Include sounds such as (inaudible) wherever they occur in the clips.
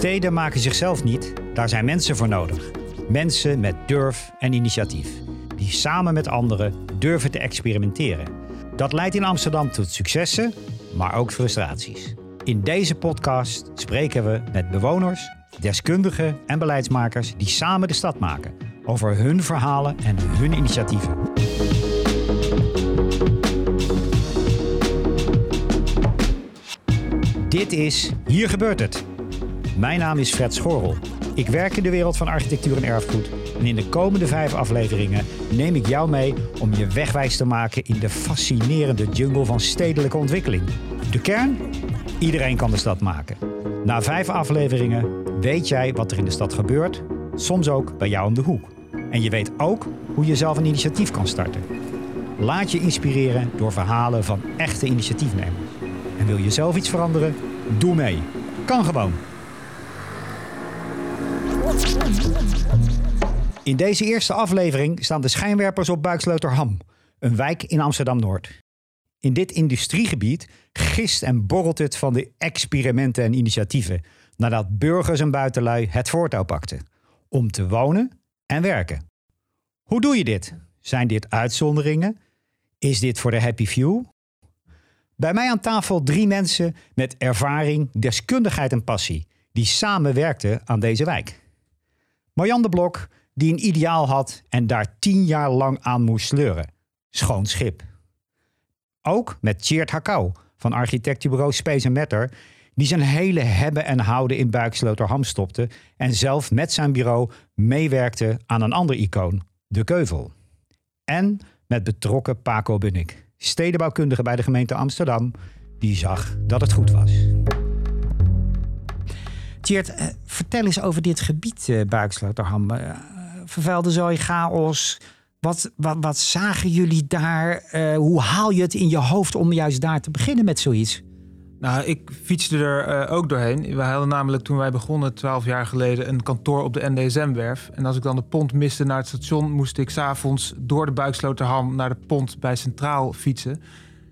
Steden maken zichzelf niet, daar zijn mensen voor nodig. Mensen met durf en initiatief, die samen met anderen durven te experimenteren. Dat leidt in Amsterdam tot successen, maar ook frustraties. In deze podcast spreken we met bewoners, deskundigen en beleidsmakers die samen de stad maken over hun verhalen en hun initiatieven. Dit is Hier gebeurt het. Mijn naam is Fred Schorrel. Ik werk in de wereld van architectuur en erfgoed. En in de komende vijf afleveringen neem ik jou mee om je wegwijs te maken in de fascinerende jungle van stedelijke ontwikkeling. De kern? Iedereen kan de stad maken. Na vijf afleveringen weet jij wat er in de stad gebeurt, soms ook bij jou om de hoek. En je weet ook hoe je zelf een initiatief kan starten. Laat je inspireren door verhalen van echte initiatiefnemers. En wil je zelf iets veranderen? Doe mee. Kan gewoon. In deze eerste aflevering staan de schijnwerpers op Buiksloterham, een wijk in Amsterdam-Noord. In dit industriegebied gist en borrelt het van de experimenten en initiatieven, nadat burgers en buitenlui het voortouw pakten. Om te wonen en werken. Hoe doe je dit? Zijn dit uitzonderingen? Is dit voor de happy few? Bij mij aan tafel drie mensen met ervaring, deskundigheid en passie, die samen werkten aan deze wijk. Marjan de Blok, die een ideaal had en daar tien jaar lang aan moest sleuren. Schoon schip. Ook met Tjeerd Hakau van architectenbureau Space Matter, die zijn hele hebben en houden in Buiksloterham stopte en zelf met zijn bureau meewerkte aan een ander icoon, de Keuvel. En met betrokken Paco Bunnik, stedenbouwkundige bij de gemeente Amsterdam, die zag dat het goed was. Tjeerd, eh, vertel eens over dit gebied, uh, Buiksloterham. Vervuilde zooi, chaos. Wat, wat, wat zagen jullie daar? Uh, hoe haal je het in je hoofd om juist daar te beginnen met zoiets? Nou, ik fietste er uh, ook doorheen. We hadden namelijk toen wij begonnen, twaalf jaar geleden, een kantoor op de NDSM-werf. En als ik dan de pont miste naar het station, moest ik s'avonds door de Buiksloterham naar de pont bij Centraal fietsen.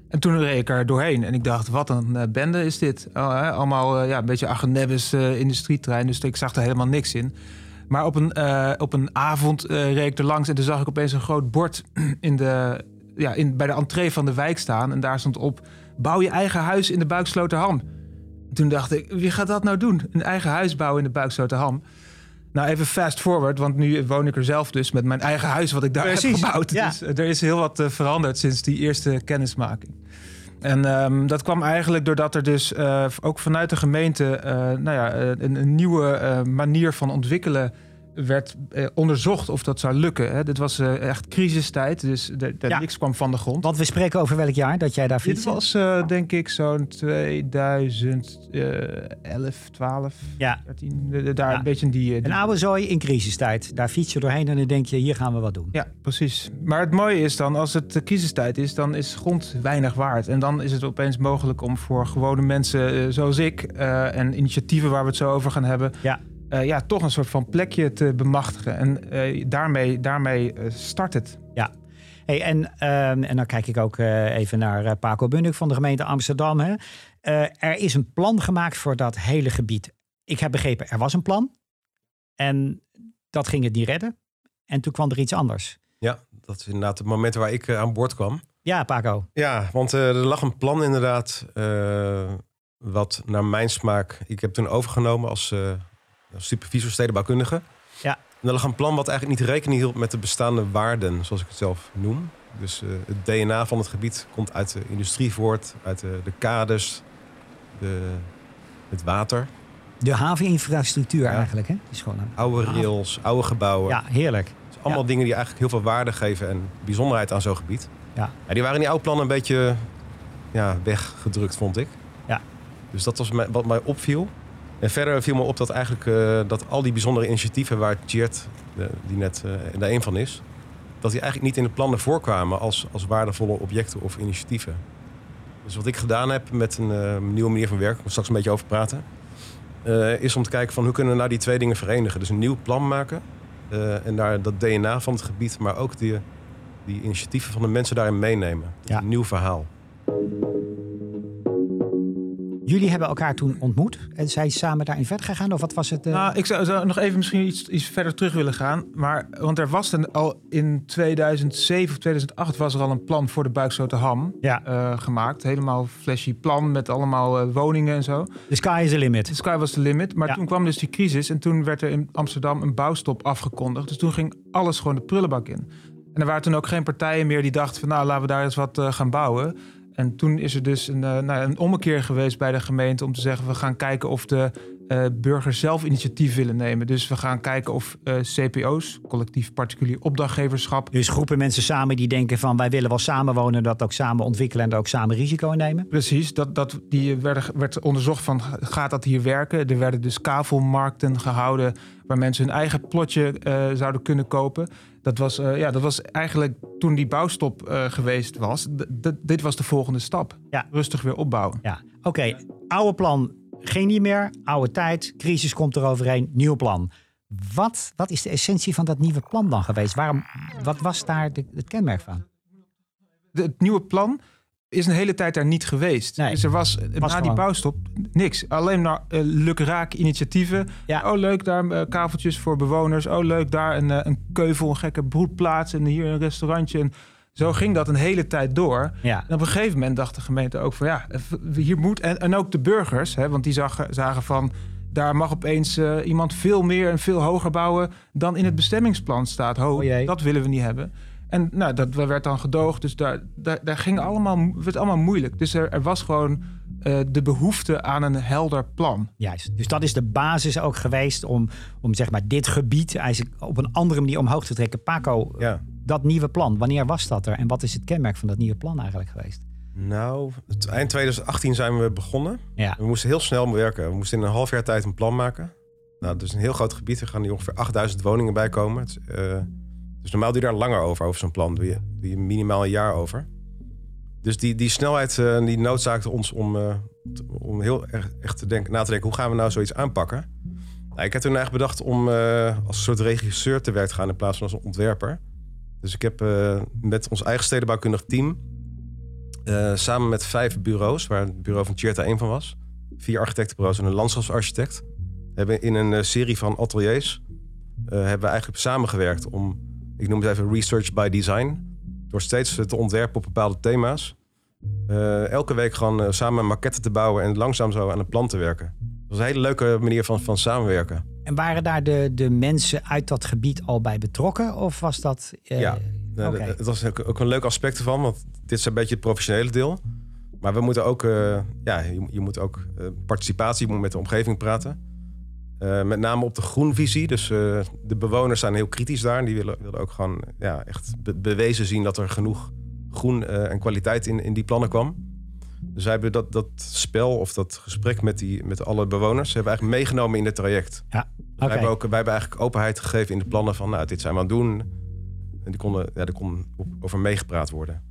En toen reed ik er doorheen en ik dacht, wat een uh, bende is dit. Uh, allemaal ja, een beetje Agenebbes industrietrein, dus ik zag er helemaal niks in. Maar op een, op een avond reed ik er langs en toen zag ik opeens een groot bord (clears throat) in de, ja, in, bij de entree van de wijk staan. En daar stond op bouw je eigen huis in de Buiksloterham. Toen dacht ik, wie gaat dat nou doen? Een eigen huis bouwen in de Buiksloterham. Nou, even fast forward, want nu woon ik er zelf dus met mijn eigen huis wat ik daar Precies, heb gebouwd. Ja. Dus er is heel wat uh, veranderd sinds die eerste kennismaking. En um, dat kwam eigenlijk doordat er dus uh, ook vanuit de gemeente uh, nou ja, een, een nieuwe manier van ontwikkelen werd eh, onderzocht of dat zou lukken. Hè. Dit was eh, echt crisistijd, dus ja. niks kwam van de grond. Want we spreken over welk jaar dat jij daar fietste? Dit was uh, denk ik zo'n 2011, 12, ja. 13, daar ja. een beetje die, die... Een oude zooi in crisistijd. Daar fiets je doorheen en dan denk je, hier gaan we wat doen. Ja, precies. Maar het mooie is dan, als het crisistijd is, dan is grond weinig waard. En dan is het opeens mogelijk om voor gewone mensen zoals ik... en initiatieven waar we het zo over gaan hebben... Ja uh, ja, toch een soort van plekje te bemachtigen. En uh, daarmee, daarmee uh, start het. Ja. Hey, en, ehm, en dan kijk ik ook even naar Paco Bunnik van de gemeente Amsterdam. Hè. er is een plan gemaakt voor dat hele gebied. Ik heb begrepen, er was een plan. En dat ging het niet redden. En toen kwam er iets anders. Ja, dat is inderdaad het moment waar ik aan boord kwam. Ja, Paco. Ja, want er lag een plan inderdaad. wat naar mijn smaak. Ik heb toen overgenomen als supervisor stedenbouwkundige. Ja. En er lag een plan wat eigenlijk niet rekening hield met de bestaande waarden, zoals ik het zelf noem. Dus uh, het DNA van het gebied komt uit de industrie voort, uit de, de kaders, de, het water. De haveninfrastructuur ja. eigenlijk, hè? is gewoon een oude rails, oude gebouwen. Ja, heerlijk. Dus allemaal dingen die eigenlijk heel veel waarde geven en bijzonderheid aan zo'n gebied. Ja. ja. Die waren in die oude plannen een beetje ja, weggedrukt, vond ik. Ja. Dus dat was wat mij opviel. En verder viel me op dat eigenlijk uh, dat al die bijzondere initiatieven waar Tjeerd, die net uh, daar een van is, dat die eigenlijk niet in de plannen voorkwamen als, als waardevolle objecten of initiatieven. Dus wat ik gedaan heb met een nieuwe manier van werken, ik straks een beetje over praten, is om te kijken van hoe kunnen we nou die twee dingen verenigen. Dus een nieuw plan maken en daar dat DNA van het gebied, maar ook die, die initiatieven van de mensen daarin meenemen. Ja. Een nieuw verhaal. Jullie hebben elkaar toen ontmoet en zijn samen daarin verder gegaan? Of wat was het? Uh... Nou, ik zou, zou, nog even misschien iets, iets verder terug willen gaan. Maar, want er was een, al in 2007 of 2008 was er al een plan voor de Buiksloterham ja. Uh, gemaakt. Helemaal flashy plan met allemaal uh, woningen en zo. The sky is the limit. The sky was the limit. Maar toen kwam dus die crisis en toen werd er in Amsterdam een bouwstop afgekondigd. Dus toen ging alles gewoon de prullenbak in. En er waren toen ook geen partijen meer die dachten van nou laten we daar eens wat gaan bouwen. En toen is er dus een, uh, nou, een ommekeer geweest bij de gemeente om te zeggen: we gaan kijken of de uh, burgers zelf initiatief willen nemen. Dus we gaan kijken of uh, eh, CPO's, collectief particulier opdrachtgeverschap. Dus groepen mensen samen die denken van wij willen wel samenwonen, dat ook samen ontwikkelen en ook samen risico nemen. Precies, dat, dat, die werd, werd onderzocht van gaat dat hier werken. Er werden dus kavelmarkten gehouden waar mensen hun eigen plotje zouden kunnen kopen. Dat was, uh, ja, dat was eigenlijk toen die bouwstop uh, geweest was. dit was de volgende stap. Ja. Rustig weer opbouwen. Ja, oké. Oude plan geen niet meer. Oude tijd. Crisis komt er overheen. Nieuw plan. Wat, wat is de essentie van dat nieuwe plan dan geweest? Waarom, wat was daar de, het kenmerk van? De, het nieuwe plan is een hele tijd daar niet geweest. Nee, dus er was, na die bouwstop niks. Alleen maar uh, lukraak initiatieven. Ja. Oh, leuk daar uh, kaveltjes voor bewoners. Oh, leuk daar een, uh, een keuvel, een gekke broedplaats. En hier een restaurantje. En zo ging dat een hele tijd door. Ja. En op een gegeven moment dacht de gemeente ook van ja, hier moet. En, en ook de burgers, hè, want die zag, zagen van. Daar mag opeens iemand veel meer en veel hoger bouwen dan in het bestemmingsplan staat. Ho, oh dat willen we niet hebben. En nou, dat werd dan gedoogd. Dus daar, daar, daar ging allemaal, werd allemaal moeilijk. Dus er, er was gewoon uh, de behoefte aan een helder plan. Juist. Dus dat is de basis ook geweest om, om zeg maar dit gebied eigenlijk op een andere manier omhoog te trekken. Paco, ja. dat nieuwe plan, wanneer was dat er? En wat is het kenmerk van dat nieuwe plan eigenlijk geweest? Nou, het, eind 2018 zijn we begonnen. Ja. We moesten heel snel werken. We moesten in een half jaar tijd een plan maken. Nou, dat is een heel groot gebied. Er gaan nu ongeveer 8000 woningen bij komen. Het, uh, dus normaal doe je daar langer over, over zo'n plan. Doe je, doe je minimaal een jaar over. Dus die, die snelheid uh, die noodzaakte ons om, uh, om heel erg echt te denken, na te denken... hoe gaan we nou zoiets aanpakken? Nou, ik heb toen eigenlijk bedacht om uh, als soort regisseur te werk te gaan... in plaats van als ontwerper. Dus ik heb met ons eigen stedenbouwkundig team... samen met vijf bureaus, waar het bureau van Tjerta één van was... vier architectenbureaus en een landschapsarchitect... hebben in een serie van ateliers... hebben we eigenlijk samengewerkt om ik noem het even research by design. Door steeds te ontwerpen op bepaalde thema's. Uh, elke week gewoon uh, samen maquetten te bouwen en langzaam zo aan een plan te werken. Dat was een hele leuke manier van, van samenwerken. En waren daar de, de mensen uit dat gebied al bij betrokken? Of was dat. Uh, ja, okay. het was ook, een leuk aspect ervan, want dit is een beetje het professionele deel. Maar we moeten ook, ja, je, je, moet ook participatie, je moet met de omgeving praten. Uh, met name op de groenvisie. Dus uh, de bewoners zijn heel kritisch daar. En die willen, willen ook gewoon ja, echt be bewezen zien dat er genoeg groen uh, en kwaliteit in, in die plannen kwam. Dus wij hebben dat, dat spel of dat gesprek met, die, met alle bewoners... hebben we eigenlijk meegenomen in het traject. Ja, okay. wij, hebben ook, wij hebben eigenlijk openheid gegeven in de plannen van... nou, dit zijn we aan het doen. En die konden, ja, er kon over meegepraat worden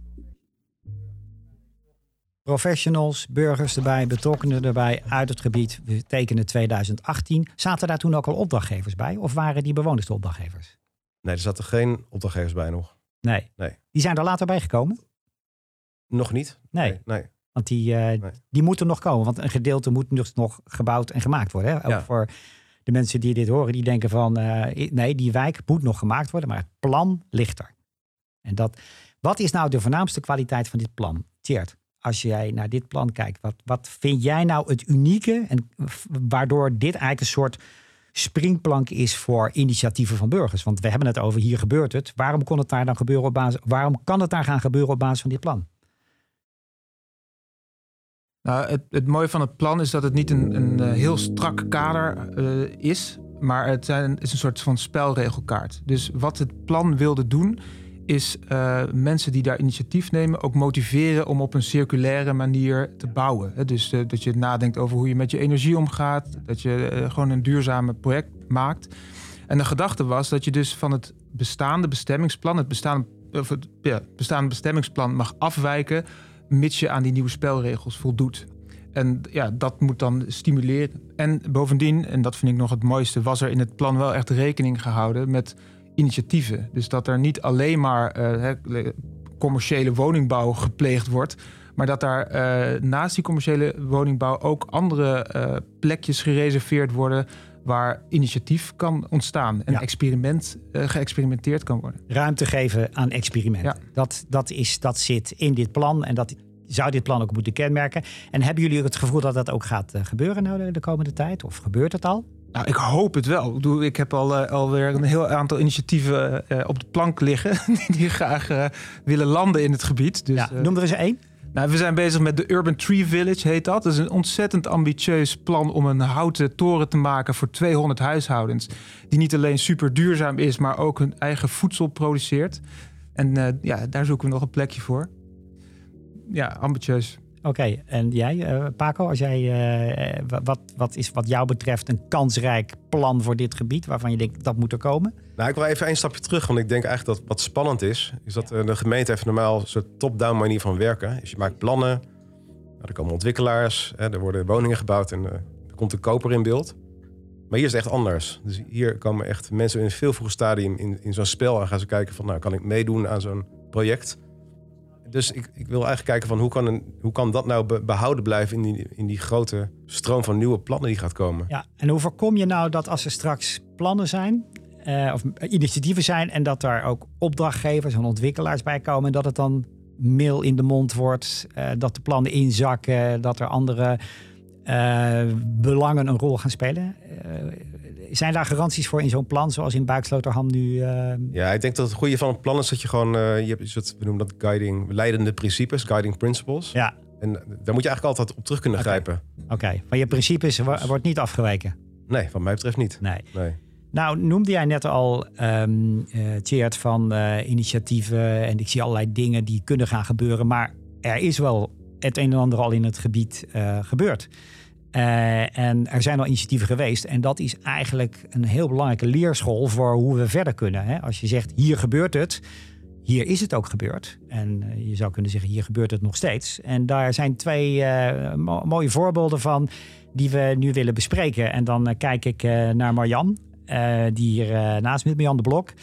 professionals, burgers erbij, betrokkenen erbij uit het gebied. We tekenen 2018. Zaten daar toen ook al opdrachtgevers bij? Of waren die bewoners de opdrachtgevers? Nee, er zaten geen opdrachtgevers bij nog. Nee. nee. Die zijn er later bij gekomen? Nog niet. Nee. nee. Want die, uh, die moeten nog komen. Want een gedeelte moet dus nog gebouwd en gemaakt worden. Hè? Ook ja. voor de mensen die dit horen, die denken van... Uh, nee, die wijk moet nog gemaakt worden. Maar het plan ligt er. En dat, wat is nou de voornaamste kwaliteit van dit plan? Tjeerd? Als jij naar dit plan kijkt, wat, wat vind jij nou het unieke en waardoor dit eigenlijk een soort springplank is voor initiatieven van burgers? Want we hebben het over hier gebeurt het. Waarom kon het daar dan gebeuren op basis? Waarom kan het daar gaan gebeuren op basis van dit plan? Nou, het, het mooie van het plan is dat het niet een, een eh, heel strak kader uh, is, maar het, zijn, is een soort van spelregelkaart. Dus wat het plan wilde doen, is uh, mensen die daar initiatief nemen ook motiveren om op een circulaire manier te bouwen. Dus uh, dat je nadenkt over hoe je met je energie omgaat, dat je uh, gewoon een duurzame project maakt. En de gedachte was dat je dus van het bestaande bestemmingsplan, het bestaande, of ja, bestaande bestemmingsplan mag afwijken, mits je aan die nieuwe spelregels voldoet. En ja, dat moet dan stimuleren. En bovendien, en dat vind ik nog het mooiste, was er in het plan wel echt rekening gehouden met initiatieven. Dus dat er niet alleen maar uh, commerciële woningbouw gepleegd wordt, Maar dat daar naast die commerciële woningbouw ook andere plekjes gereserveerd worden waar initiatief kan ontstaan en experiment, geëxperimenteerd kan worden. Ruimte geven aan experimenten. Dat, dat, is, dat zit in dit plan en dat zou dit plan ook moeten kenmerken. En hebben jullie het gevoel dat dat ook gaat gebeuren nou de komende tijd? Of gebeurt het al? Nou, ik hoop het wel. Ik heb al, uh, alweer een heel aantal initiatieven uh, op de plank liggen. (laughs) die graag uh, willen landen in het gebied. Dus, ja, noem er eens één. Nou, we zijn bezig met de Urban Tree Village, heet dat. Dat is een ontzettend ambitieus plan om een houten toren te maken voor 200 huishoudens. Die niet alleen super duurzaam is, maar ook hun eigen voedsel produceert. En ja, daar zoeken we nog een plekje voor. Ja, ambitieus. Oké, en jij, uh, Paco, als jij, uh, wat, wat is wat jou betreft een kansrijk plan voor dit gebied waarvan je denkt dat moet er komen? Nou, ik wil even een stapje terug, want ik denk eigenlijk dat wat spannend is, is dat de gemeente heeft normaal zo'n top-down manier van werken. Dus je maakt plannen, er komen ontwikkelaars, hè, er worden woningen gebouwd en er komt een koper in beeld. Maar hier is het echt anders. Dus hier komen echt mensen in een veel vroeger stadium in, in zo'n spel en gaan ze kijken van, nou, kan ik meedoen aan zo'n project? Dus ik, ik wil eigenlijk kijken van hoe kan, een, hoe kan dat nou behouden blijven in die, in die grote stroom van nieuwe plannen die gaat komen. Ja, en hoe voorkom je nou dat als er straks plannen zijn, uh, of initiatieven zijn en dat daar ook opdrachtgevers en ontwikkelaars bij komen, dat het dan mail in de mond wordt, uh, dat de plannen inzakken, dat er andere uh, belangen een rol gaan spelen? Zijn daar garanties voor in zo'n plan, zoals in Buiksloterham nu? Uh... Ja, ik denk dat het goede van een plan is dat je gewoon, uh, je hebt, we noemen dat guiding, leidende principes, guiding principles. Ja. En daar moet je eigenlijk altijd op terug kunnen grijpen. Oké, okay. maar je principes wordt niet afgeweken? Nee, wat mij betreft niet. Nee. nee. Nou, noemde jij net al, um, uh, van initiatieven en ik zie allerlei dingen die kunnen gaan gebeuren, maar er is wel het een en ander al in het gebied gebeurd. Uh, en er zijn al initiatieven geweest. En dat is eigenlijk een heel belangrijke leerschool voor hoe we verder kunnen. Hè? Als je zegt, hier gebeurt het. Hier is het ook gebeurd. En uh, je zou kunnen zeggen, hier gebeurt het nog steeds. En daar zijn twee mo mooie voorbeelden van die we nu willen bespreken. En dan kijk ik naar Marjan, die hier naast me Marjan de Blok.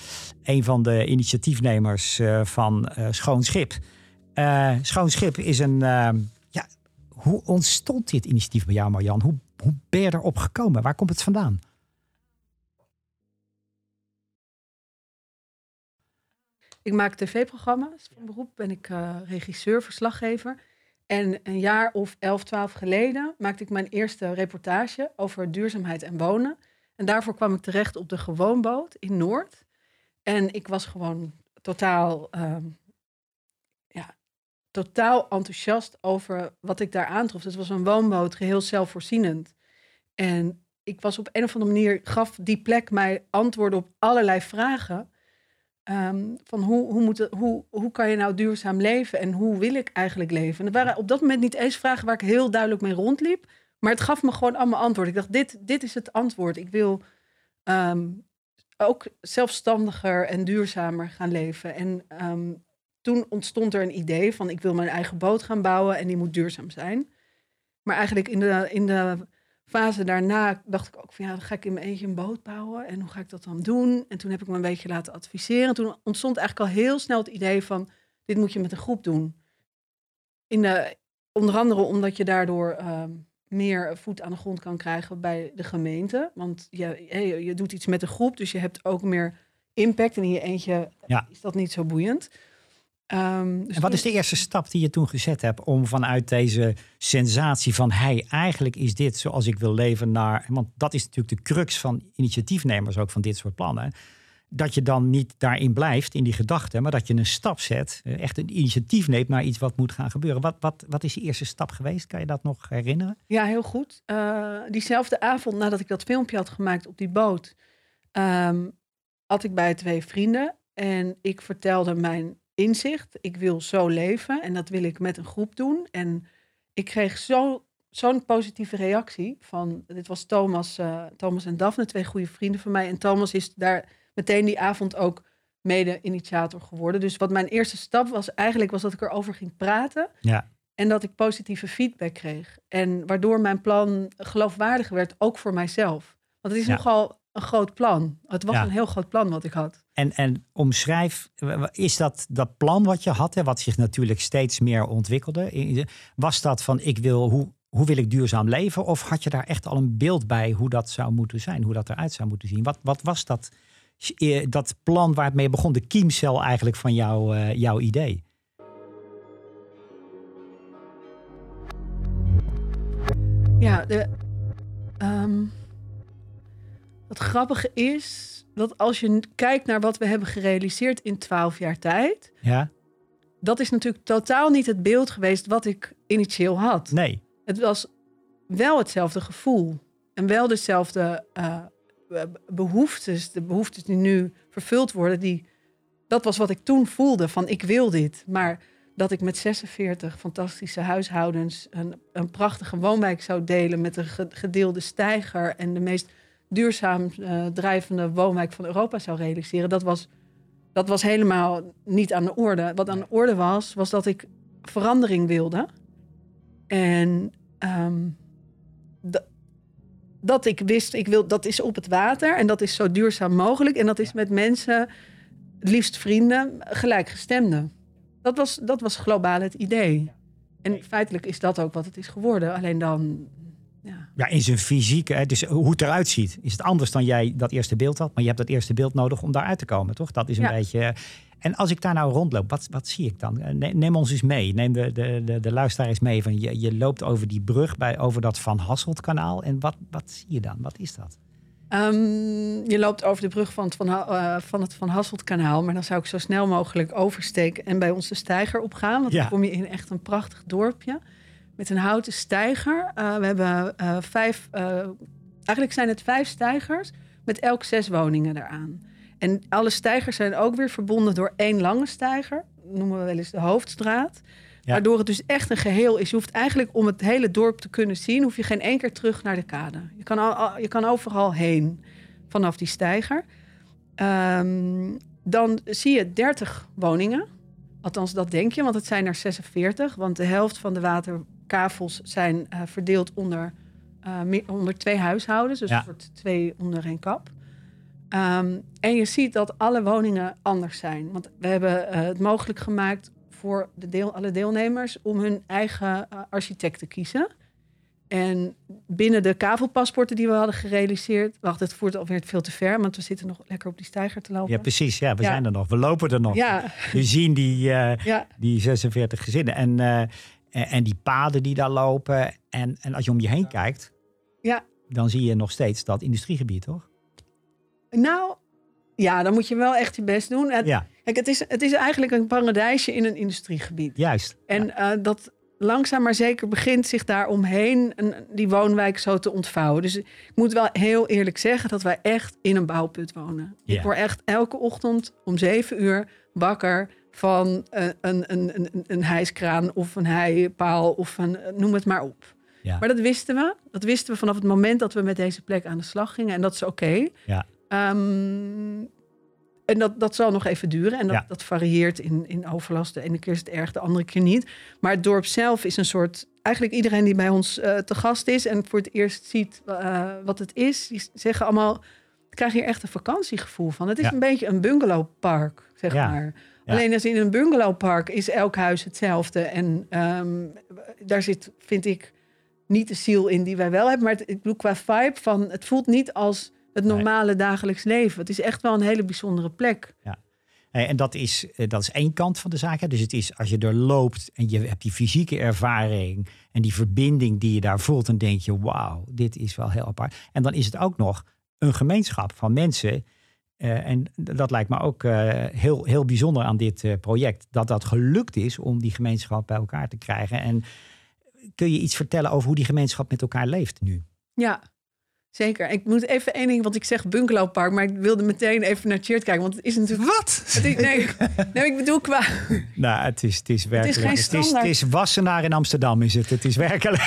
Een van de initiatiefnemers van Schoon Schip. Schoon Schip is een hoe ontstond dit initiatief bij jou, Marjan? Hoe, hoe ben je erop gekomen? Waar komt het vandaan? Ik maak tv-programma's. Van beroep ben ik uh, regisseur, verslaggever. En een jaar of elf, twaalf geleden maakte ik mijn eerste reportage over duurzaamheid en wonen. En daarvoor kwam ik terecht op de Gewoonboot in Noord. En ik was gewoon totaal ehm, totaal enthousiast over wat ik daar aantrof. Het was een woonboot, geheel zelfvoorzienend. En ik was op een of andere manier, gaf die plek mij antwoorden op allerlei vragen. Ehm, van hoe, hoe, moet hoe, hoe kan je nou duurzaam leven en hoe wil ik eigenlijk leven? En waren op dat moment niet eens vragen waar ik heel duidelijk mee rondliep. Maar het gaf me gewoon allemaal antwoord. Ik dacht, dit, dit is het antwoord. Ik wil ehm, ook zelfstandiger en duurzamer gaan leven. En ehm, toen ontstond er een idee van ik wil mijn eigen boot gaan bouwen en die moet duurzaam zijn. Maar eigenlijk in de, in de fase daarna dacht ik ook van ja, dan ga ik in mijn eentje een boot bouwen en hoe ga ik dat dan doen? En toen heb ik me een beetje laten adviseren. toen ontstond eigenlijk al heel snel het idee van dit moet je met een groep doen. In de, onder andere omdat je daardoor ehm, meer voet aan de grond kan krijgen bij de gemeente. Want je, je, je doet iets met een groep, dus je hebt ook meer impact. En in je eentje ja. is dat niet zo boeiend. Um, en wat is de eerste stap die je toen gezet hebt om vanuit deze sensatie van hey, eigenlijk is dit zoals ik wil leven naar. Want dat is natuurlijk de crux van initiatiefnemers ook van dit soort plannen. Dat je dan niet daarin blijft, in die gedachte, maar dat je een stap zet, eh, echt een initiatief neemt naar iets wat moet gaan gebeuren. Wat, wat, wat is die eerste stap geweest? Kan je dat nog herinneren? Ja, heel goed. Uh, diezelfde avond nadat ik dat filmpje had gemaakt op die boot, um, had ik bij twee vrienden en ik vertelde mijn inzicht. Ik wil zo leven en dat wil ik met een groep doen. En ik kreeg zo, zo'n positieve reactie van, dit was Thomas, uh, Thomas en Daphne, twee goede vrienden van mij. En Thomas is daar meteen die avond ook mede-initiator geworden. Dus wat mijn eerste stap was eigenlijk, was dat ik erover ging praten. Ja. En dat ik positieve feedback kreeg. En waardoor mijn plan geloofwaardiger werd, ook voor mijzelf. Want het is nogal een groot plan. Het was een heel groot plan wat ik had. En, en omschrijf, is dat dat plan wat je had, hè, wat zich natuurlijk steeds meer ontwikkelde, was dat van ik wil, hoe, hoe wil ik duurzaam leven? Of had je daar echt al een beeld bij hoe dat zou moeten zijn, hoe dat eruit zou moeten zien? Wat, wat was dat, eh, dat plan waar het mee begon, de kiemcel eigenlijk van jou, uh, jouw idee? Ja, de, um, het grappige is dat als je kijkt naar wat we hebben gerealiseerd in twaalf jaar tijd. Ja. Dat is natuurlijk totaal niet het beeld geweest wat ik initieel had. Nee. Het was wel hetzelfde gevoel. En wel dezelfde uh, behoeftes. De behoeftes die nu vervuld worden. Die, dat was wat ik toen voelde. Van ik wil dit. Maar dat ik met 46 fantastische huishoudens een, een prachtige woonwijk zou delen met een gedeelde steiger en de meest duurzaam uh, drijvende woonwijk van Europa zou realiseren. Dat was, dat was helemaal niet aan de orde. Wat aan de orde was, was dat ik verandering wilde. En ehm, dat ik wist, ik wil, dat is op het water en dat is zo duurzaam mogelijk. En dat is met mensen, liefst vrienden, gelijkgestemden. Dat was, dat was globaal het idee. En feitelijk is dat ook wat het is geworden. Alleen dan ja. ja, in zijn fysieke, dus hoe het eruit ziet, is het anders dan jij dat eerste beeld had. Maar je hebt dat eerste beeld nodig om daaruit te komen, toch? Dat is een beetje. En als ik daar nou rondloop, wat, wat zie ik dan? Eh, neem ons eens mee. Neem de, de, de, de luisteraar eens mee. Van je, je loopt over die brug bij, over dat Van Hasselt kanaal. En wat, wat zie je dan? Wat is dat? Um, je loopt over de brug van het Van, uh, van het Van Hasselt kanaal. Maar dan zou ik zo snel mogelijk oversteken en bij ons de steiger opgaan. Want dan kom je in echt een prachtig dorpje met een houten steiger. Uh, we hebben uh, vijf, uh, eigenlijk zijn het vijf steigers met elk zes woningen eraan. En alle steigers zijn ook weer verbonden door één lange steiger, noemen we wel eens de hoofdstraat. Ja. Waardoor het dus echt een geheel is. Je hoeft eigenlijk om het hele dorp te kunnen zien, hoef je geen één keer terug naar de kade. Je kan, al, je kan overal heen vanaf die steiger. Um, dan zie je 30 woningen. Althans, dat denk je, want het zijn er 46. Want de helft van de water, kavels zijn uh, verdeeld onder, uh, onder twee huishoudens. Dus ja. het wordt twee onder één kap. Um, en je ziet dat alle woningen anders zijn. Want we hebben uh, het mogelijk gemaakt voor de deel, alle deelnemers om hun eigen architect te kiezen. En binnen de kavelpaspoorten die we hadden gerealiseerd... Wacht, het voert alweer veel te ver, want we zitten nog lekker op die stijger te lopen. Ja, precies. Ja, we zijn er nog. We lopen er nog. Ja. We zien die, uh, ja. die 46 gezinnen. En uh, en die paden die daar lopen. En, en als je om je heen kijkt, ja. dan zie je nog steeds dat industriegebied, toch? Nou, ja, dan moet je wel echt je best doen. Het, ja. Kijk, het is, het is eigenlijk een paradijsje in een industriegebied. Juist. En ja. uh, dat langzaam maar zeker begint zich daar omheen een, die woonwijk zo te ontvouwen. Dus ik moet wel heel eerlijk zeggen dat wij echt in een bouwput wonen. Ja. Ik word echt elke ochtend om zeven uur wakker van een, een, een, een, hijskraan of een heipaal of een, noem het maar op. Ja. Maar dat wisten we. Dat wisten we vanaf het moment dat we met deze plek aan de slag gingen. En dat is oké. Ja. Um, en dat, dat zal nog even duren. En dat, ja. dat varieert in, in overlast. De ene keer is het erg, de andere keer niet. Maar het dorp zelf is een soort... Eigenlijk iedereen die bij ons uh, te gast is... en voor het eerst ziet uh, wat het is... die zeggen allemaal... ik krijg hier echt een vakantiegevoel van. Het is ja. een beetje een bungalowpark, zeg ja. maar. Alleen als in een bungalowpark is elk huis hetzelfde. En um, daar zit, vind ik, niet de ziel in die wij wel hebben. Maar het, ik bedoel, qua vibe van... het voelt niet als het normale nee. dagelijks leven. Het is echt wel een hele bijzondere plek. Ja. En dat is, eh, dat is één kant van de zaak. Dus het is als je er loopt en je hebt die fysieke ervaring en die verbinding die je daar voelt, dan denk je, wauw, dit is wel heel apart. En dan is het ook nog een gemeenschap van mensen. Uh, en dat lijkt me ook uh, heel, heel bijzonder aan dit uh, project. Dat dat gelukt is om die gemeenschap bij elkaar te krijgen. En kun je iets vertellen over hoe die gemeenschap met elkaar leeft nu? Ja, Zeker. Ik moet even één ding, want ik zeg bungalowpark, maar ik wilde meteen even naar Cheert kijken, want het is natuurlijk... Wat? Het is, nee, nee, ik bedoel qua... Nou, het is, het is werkelijk... Het is, het is, het is Wassenaar in Amsterdam, is het. Het is werkelijk...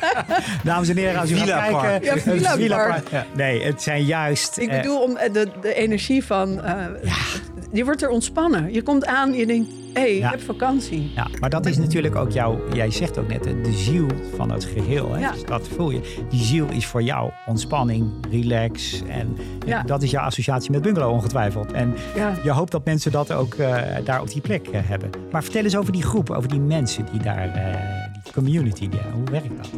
(laughs) Dames en heren, als u Villa gaat kijken... Ja, Villa, Villa Park. Ja. Nee, het zijn juist... Ik bedoel, om de, de energie van... Uh, ja. Je wordt er ontspannen. Je komt aan, je denkt hé, hey, ik heb vakantie. Ja, maar dat is natuurlijk ook jouw, jij zegt ook net, de ziel van het geheel. Hè? Ja. Dus dat voel je. Die ziel is voor jou ontspanning, relax. En ja. dat is jouw associatie met bungalow ongetwijfeld. En je hoopt dat mensen dat ook uh, daar op die plek uh, hebben. Maar vertel eens over die groep, over die mensen die daar, uh, die community, hoe werkt dat?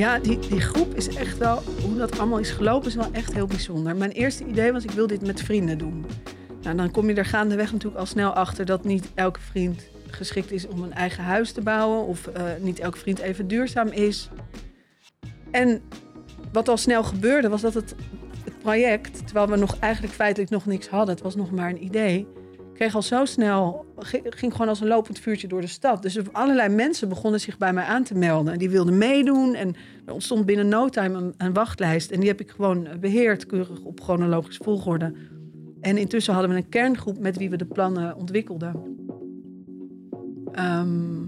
Ja, die, die groep is echt wel, hoe dat allemaal is gelopen, is wel echt heel bijzonder. Mijn eerste idee was, ik wil dit met vrienden doen. Nou, dan kom je er gaandeweg natuurlijk al snel achter dat niet elke vriend geschikt is om een eigen huis te bouwen. Of uh, niet elke vriend even duurzaam is. En wat al snel gebeurde, was dat het, het project, terwijl we nog eigenlijk feitelijk nog niks hadden, het was nog maar een idee kreeg al zo snel, ging gewoon als een lopend vuurtje door de stad. Dus allerlei mensen begonnen zich bij mij aan te melden. Die wilden meedoen en er ontstond binnen no time een, een wachtlijst. En die heb ik gewoon beheerd, keurig op chronologisch volgorde. En intussen hadden we een kerngroep met wie we de plannen ontwikkelden. Ehm,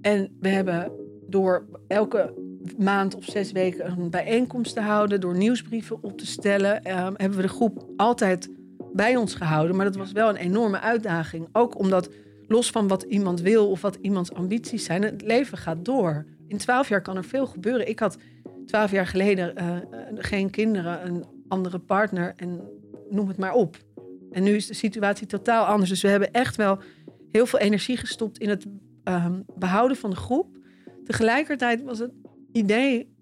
en we hebben door elke maand of zes weken een bijeenkomst te houden, door nieuwsbrieven op te stellen, um, hebben we de groep altijd bij ons gehouden. Maar dat was wel een enorme uitdaging. Ook omdat, los van wat iemand wil of wat iemands ambities zijn, het leven gaat door. In twaalf jaar kan er veel gebeuren. Ik had twaalf jaar geleden uh, geen kinderen, een andere partner en noem het maar op. En nu is de situatie totaal anders. Dus we hebben echt wel heel veel energie gestopt in het uh, behouden van de groep. Tegelijkertijd was het idee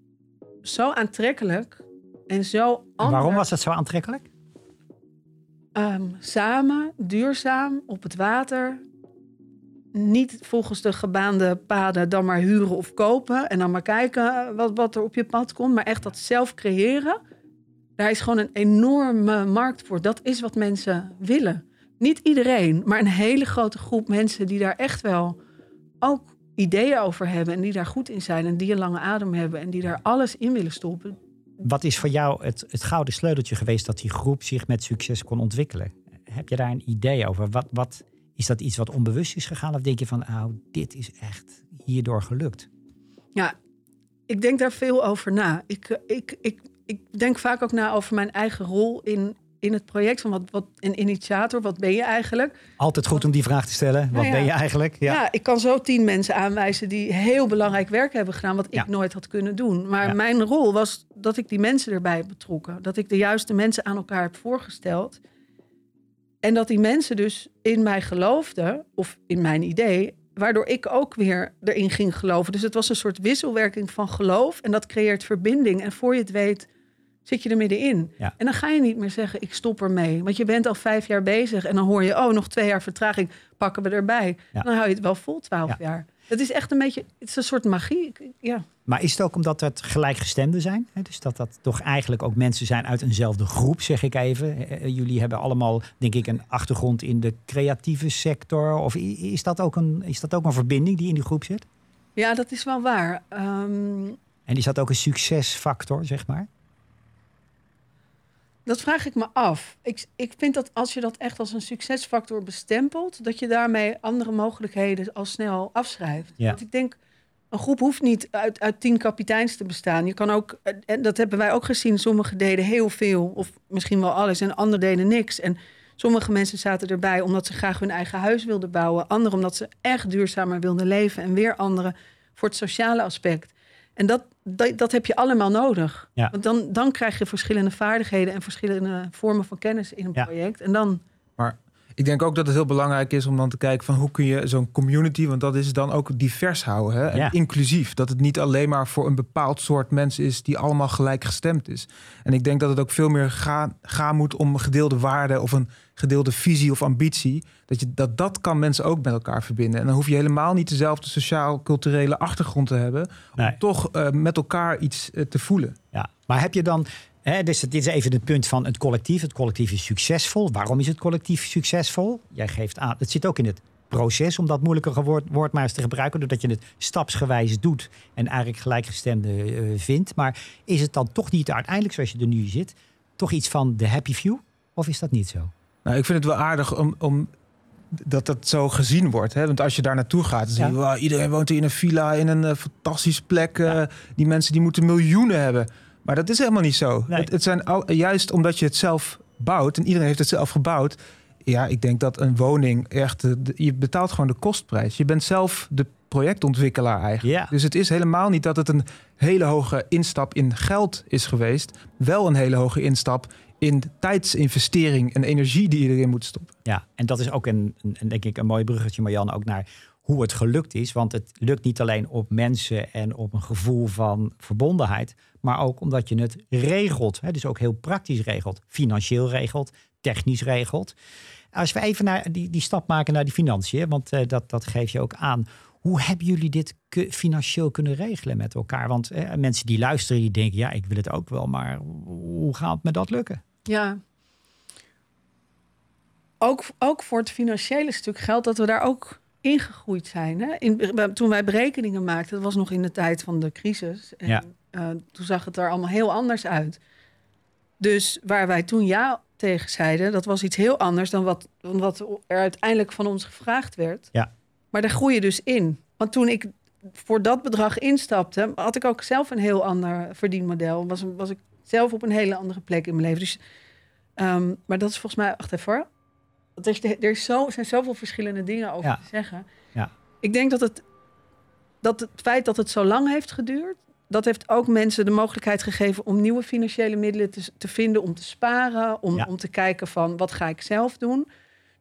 zo aantrekkelijk en zo anders. Waarom was het zo aantrekkelijk? Um, samen, duurzaam, op het water. Niet volgens de gebaande paden dan maar huren of kopen. En dan maar kijken wat, wat er op je pad komt. Maar echt dat zelf creëren. Daar is gewoon een enorme markt voor. Dat is wat mensen willen. Niet iedereen, maar een hele grote groep mensen die daar echt wel ook ideeën over hebben. En die daar goed in zijn. En die een lange adem hebben. En die daar alles in willen stoppen. Wat is voor jou het, het gouden sleuteltje geweest dat die groep zich met succes kon ontwikkelen? Heb je daar een idee over? Wat, wat, is dat iets wat onbewust is gegaan? Of denk je van, nou, dit is echt hierdoor gelukt? Ja, ik denk daar veel over na. Ik, ik, ik, ik denk vaak ook na over mijn eigen rol in, in het project. Van wat, wat een initiator, wat ben je eigenlijk? Altijd goed om die vraag te stellen. Wat nou ben je eigenlijk? Ja. ja. ik kan zo tien mensen aanwijzen die heel belangrijk werk hebben gedaan, wat ik nooit had kunnen doen. Maar mijn rol was dat ik die mensen erbij betrokken. Dat ik de juiste mensen aan elkaar heb voorgesteld. En dat die mensen dus in mij geloofden, of in mijn idee, waardoor ik ook weer erin ging geloven. Dus het was een soort wisselwerking van geloof en dat creëert verbinding. En voor je het weet, zit je er middenin. Ja. En dan ga je niet meer zeggen, ik stop ermee. Want je bent al vijf jaar bezig en dan hoor je, oh, nog twee jaar vertraging, pakken we erbij. Dan hou je het wel vol twaalf jaar. Het is echt een beetje, het is een soort magie. Ja. Maar is het ook omdat het gelijkgestemden zijn? Dus dat dat toch eigenlijk ook mensen zijn uit eenzelfde groep, zeg ik even. Jullie hebben allemaal, denk ik, een achtergrond in de creatieve sector. Of is dat ook een, is dat ook een verbinding die in die groep zit? Ja, dat is wel waar. Um... En is dat ook een succesfactor, zeg maar? Dat vraag ik me af. Ik, ik vind dat als je dat echt als een succesfactor bestempelt, dat je daarmee andere mogelijkheden al snel afschrijft. Ja. Want ik denk, een groep hoeft niet uit, uit tien kapiteins te bestaan. Je kan ook, en dat hebben wij ook gezien, sommigen deden heel veel, of misschien wel alles, en anderen deden niks. En sommige mensen zaten erbij omdat ze graag hun eigen huis wilden bouwen, anderen omdat ze echt duurzamer wilden leven, en weer anderen voor het sociale aspect. En dat, dat, dat, heb je allemaal nodig. Want dan, dan krijg je verschillende vaardigheden en verschillende vormen van kennis in een project. En dan. Maar ik denk ook dat het heel belangrijk is om dan te kijken van hoe kun je zo'n community, want dat is dan ook divers houden hè? en inclusief. Dat het niet alleen maar voor een bepaald soort mensen is die allemaal gelijk gestemd is. En ik denk dat het ook veel meer gaan, gaan moet om gedeelde waarden of een gedeelde visie of ambitie. Dat, je, dat dat kan mensen ook met elkaar verbinden. En dan hoef je helemaal niet dezelfde sociaal-culturele achtergrond te hebben. Om toch uh, met elkaar iets uh, te voelen. Ja, maar heb je dan dus dit is even het punt van het collectief. Het collectief is succesvol. Waarom is het collectief succesvol? Jij geeft aan. Het zit ook in het proces, om dat moeilijke woord, woord maar eens te gebruiken, doordat je het stapsgewijs doet en eigenlijk gelijkgestemde uh, vindt. Maar is het dan toch niet uiteindelijk, zoals je er nu zit, toch iets van de happy few? Of is dat niet zo? Nou, ik vind het wel aardig om, om dat dat zo gezien wordt. Hè? Want als je daar naartoe gaat, dan zie je, wow, iedereen woont in een villa, in een uh, fantastische plek. Uh, Die mensen die moeten miljoenen hebben. Maar dat is helemaal niet zo. Het, het, zijn al, juist omdat je het zelf bouwt en iedereen heeft het zelf gebouwd. Ja, ik denk dat een woning echt. je betaalt gewoon de kostprijs. Je bent zelf de projectontwikkelaar eigenlijk. Ja. Dus het is helemaal niet dat het een hele hoge instap in geld is geweest. Wel een hele hoge instap in tijdsinvestering en energie die je erin moet stoppen. Ja, en dat is ook een, een denk ik een mooi bruggetje, Marjan, ook naar hoe het gelukt is. Want het lukt niet alleen op mensen en op een gevoel van verbondenheid, maar ook omdat je het regelt. Hè? Dus ook heel praktisch regelt, financieel regelt, technisch regelt. Als we even naar die, die stap maken naar die financiën, want uh, dat, dat geef je ook aan. Hoe hebben jullie dit financieel kunnen regelen met elkaar? Want eh, mensen die luisteren, die denken, ja, ik wil het ook wel, maar hoe gaat me dat lukken? Ja. Ook, ook voor het financiële stuk geldt dat we daar ook ingegroeid zijn. Hè? In, toen wij berekeningen maakten, dat was nog in de tijd van de crisis. En, ja. Uh, toen zag het er allemaal heel anders uit. Dus waar wij toen ja tegen zeiden, dat was iets heel anders dan wat, dan wat er uiteindelijk van ons gevraagd werd. Ja. Maar daar groei je dus in. Want toen ik voor dat bedrag instapte, had ik ook zelf een heel ander verdienmodel. Was, was ik zelf op een hele andere plek in mijn leven. Dus, um, maar dat is volgens mij, wacht even hoor. Er, is, er is zo, zijn zoveel verschillende dingen over te zeggen. Ja. Ik denk dat het, dat het feit dat het zo lang heeft geduurd, dat heeft ook mensen de mogelijkheid gegeven om nieuwe financiële middelen te, te vinden, om te sparen, om, om te kijken van wat ga ik zelf doen.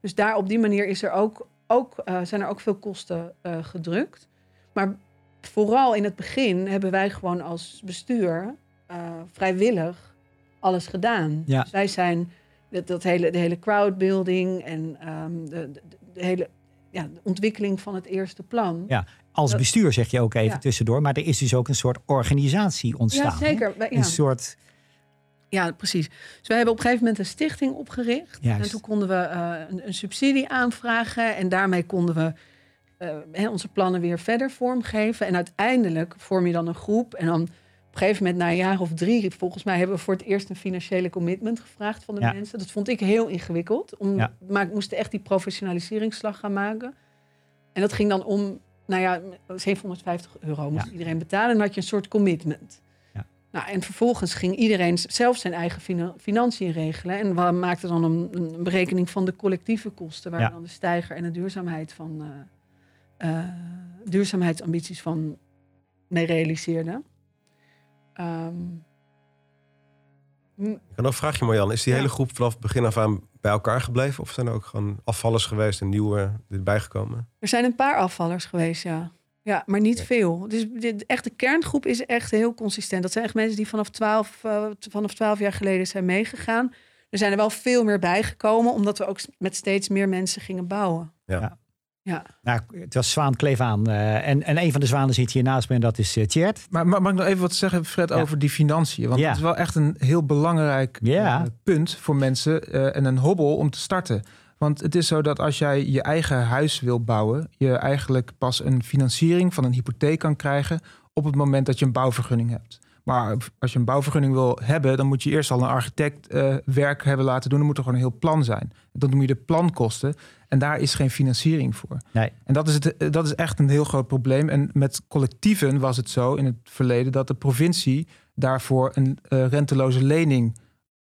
Dus daar op die manier is er ook, ook, uh, zijn er ook veel kosten uh, gedrukt. Maar vooral in het begin hebben wij gewoon als bestuur uh, vrijwillig alles gedaan. Ja. Dus wij zijn dat, dat hele, de hele crowdbuilding en um, de, de, de, hele ja, de ontwikkeling van het eerste plan. Ja, als bestuur zeg je ook even tussendoor, maar er is dus ook een soort organisatie ontstaan. Ja, zeker. Ja. Een soort. Ja, precies. Dus wij hebben op een gegeven moment een stichting opgericht. Juist. En toen konden we uh, een, een, subsidie aanvragen. En daarmee konden we uh, onze plannen weer verder vormgeven. En uiteindelijk vorm je dan een groep. En dan op een gegeven moment, na een jaar of drie, volgens mij hebben we voor het eerst een financiële commitment gevraagd van de ja. mensen. Dat vond ik heel ingewikkeld. Om, ja. Maar ik moest echt die professionaliseringsslag gaan maken. En dat ging dan om, nou ja, 750 euro moest Ja. iedereen betalen. En dan had je een soort commitment. Ja. Nou, en vervolgens ging iedereen zelf zijn eigen fina- financiën regelen. En we maakten dan een, een berekening van de collectieve kosten, waar dan de stijger en de duurzaamheid van eh, eh, duurzaamheidsambities van mee realiseerden. Ehm, hm, Ik kan ook vraag je Marjan, is die Ja. hele groep vanaf het begin af aan bij elkaar gebleven? Of zijn er ook gewoon afvallers geweest en nieuwe erbij gekomen? Er zijn een paar afvallers geweest, ja. Ja, maar niet Ja. veel. Dus de echte kerngroep is echt heel consistent. Dat zijn echt mensen die vanaf 12, eh, vanaf 12 jaar geleden zijn meegegaan. Er zijn er wel veel meer bijgekomen, omdat we ook met steeds meer mensen gingen bouwen. Ja. Ja. Nou, het was Zwaan Kleef aan. eh, en, en een van de zwanen zit hier naast me en dat is uh, Tjert. Maar, maar mag ik nog even wat zeggen, Fred, Ja. over die financiën? Want Ja. het is wel echt een heel belangrijk Ja. eh, punt voor mensen eh, en een hobbel om te starten. Want het is zo dat als jij je eigen huis wil bouwen, je eigenlijk pas een financiering van een hypotheek kan krijgen op het moment dat je een bouwvergunning hebt. Maar als je een bouwvergunning wil hebben, dan moet je eerst al een architect eh, werk hebben laten doen. Dan moet er gewoon een heel plan zijn. Dat noem je de plankosten. En daar is geen financiering voor. Nee. En dat is, het, eh, dat is echt een heel groot probleem. En met collectieven was het zo in het verleden dat de provincie daarvoor een eh, renteloze lening